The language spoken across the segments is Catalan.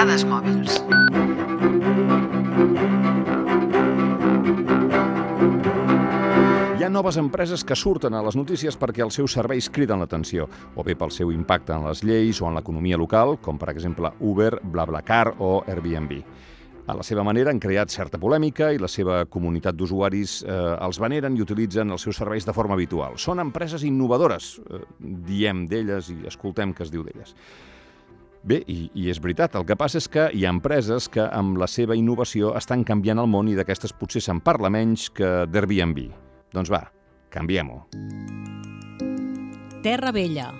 Dades mòbils. Hi ha noves empreses que surten a les notícies perquè els seus serveis criden l'atenció, o bé pel seu impacte en les lleis o en l'economia local, com per exemple Uber, BlaBlaCar o Airbnb. A la seva manera han creat certa polèmica i la seva comunitat d'usuaris eh, els veneren i utilitzen els seus serveis de forma habitual. Són empreses innovadores, eh, diem d'elles i escoltem que es diu d'elles. Bé, i, i és veritat, el que passa és que hi ha empreses que amb la seva innovació estan canviant el món i d'aquestes potser se'n parla menys que d'Airbnb. Doncs va, canviem-ho. Terra Vella.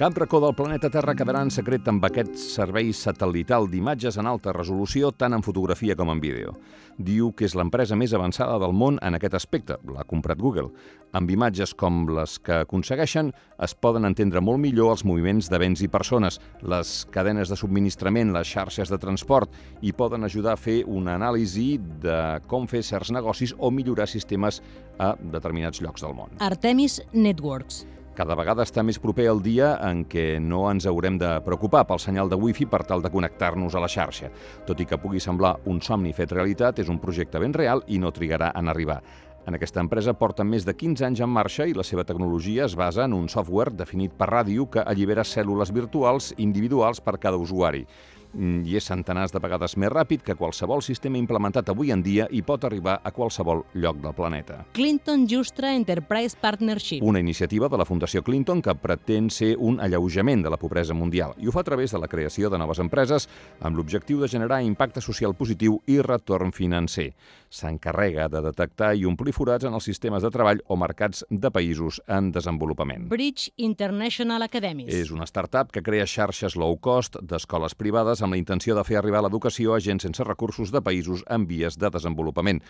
Cap racó del planeta Terra quedarà en secret amb aquest servei satelital d'imatges en alta resolució, tant en fotografia com en vídeo. Diu que és l'empresa més avançada del món en aquest aspecte, l'ha comprat Google. Amb imatges com les que aconsegueixen, es poden entendre molt millor els moviments de béns i persones, les cadenes de subministrament, les xarxes de transport, i poden ajudar a fer una anàlisi de com fer certs negocis o millorar sistemes a determinats llocs del món. Artemis Networks. Cada vegada està més proper el dia en què no ens haurem de preocupar pel senyal de wifi per tal de connectar-nos a la xarxa. Tot i que pugui semblar un somni fet realitat, és un projecte ben real i no trigarà en arribar. En aquesta empresa porten més de 15 anys en marxa i la seva tecnologia es basa en un software definit per ràdio que allibera cèl·lules virtuals individuals per cada usuari i és centenars de vegades més ràpid que qualsevol sistema implementat avui en dia i pot arribar a qualsevol lloc del planeta. Clinton Justra Enterprise Partnership. Una iniciativa de la Fundació Clinton que pretén ser un alleujament de la pobresa mundial i ho fa a través de la creació de noves empreses amb l'objectiu de generar impacte social positiu i retorn financer. S'encarrega de detectar i omplir forats en els sistemes de treball o mercats de països en desenvolupament. Bridge International Academies. És una startup que crea xarxes low cost d'escoles privades amb la intenció de fer arribar l'educació a gent sense recursos de països en vies de desenvolupament.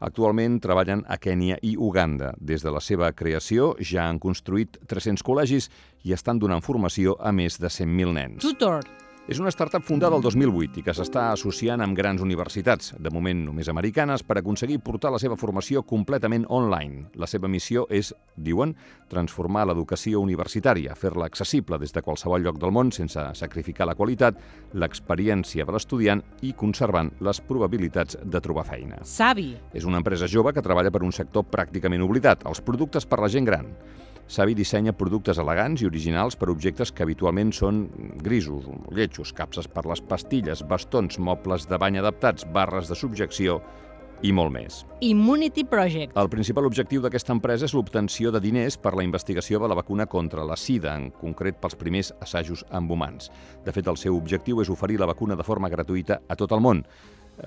Actualment treballen a Kènia i Uganda. Des de la seva creació ja han construït 300 col·legis i estan donant formació a més de 100.000 nens. Tutor. És una startup fundada el 2008 i que s'està associant amb grans universitats, de moment només americanes, per aconseguir portar la seva formació completament online. La seva missió és, diuen, transformar l'educació universitària, fer-la accessible des de qualsevol lloc del món sense sacrificar la qualitat, l'experiència de l'estudiant i conservant les probabilitats de trobar feina. Savi. És una empresa jove que treballa per un sector pràcticament oblidat, els productes per la gent gran. Savi dissenya productes elegants i originals per objectes que habitualment són grisos, lletjos, capses per les pastilles, bastons, mobles de bany adaptats, barres de subjecció i molt més. Immunity Project. El principal objectiu d'aquesta empresa és l'obtenció de diners per la investigació de la vacuna contra la sida, en concret pels primers assajos amb humans. De fet, el seu objectiu és oferir la vacuna de forma gratuïta a tot el món.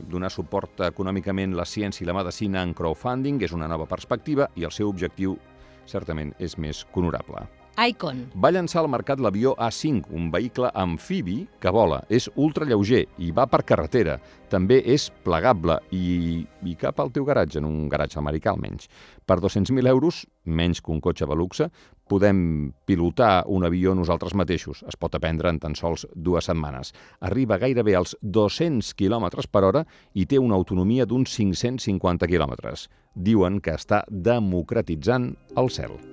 Donar suport econòmicament la ciència i la medicina en crowdfunding és una nova perspectiva i el seu objectiu certament és més honorable. Icon. Va llançar al mercat l'avió A5, un vehicle amfibi que vola. És ultralleuger i va per carretera. També és plegable i, i cap al teu garatge, en un garatge americà almenys. Per 200.000 euros, menys que un cotxe de luxe, podem pilotar un avió nosaltres mateixos. Es pot aprendre en tan sols dues setmanes. Arriba gairebé als 200 km per hora i té una autonomia d'uns 550 km. Diuen que està democratitzant el cel.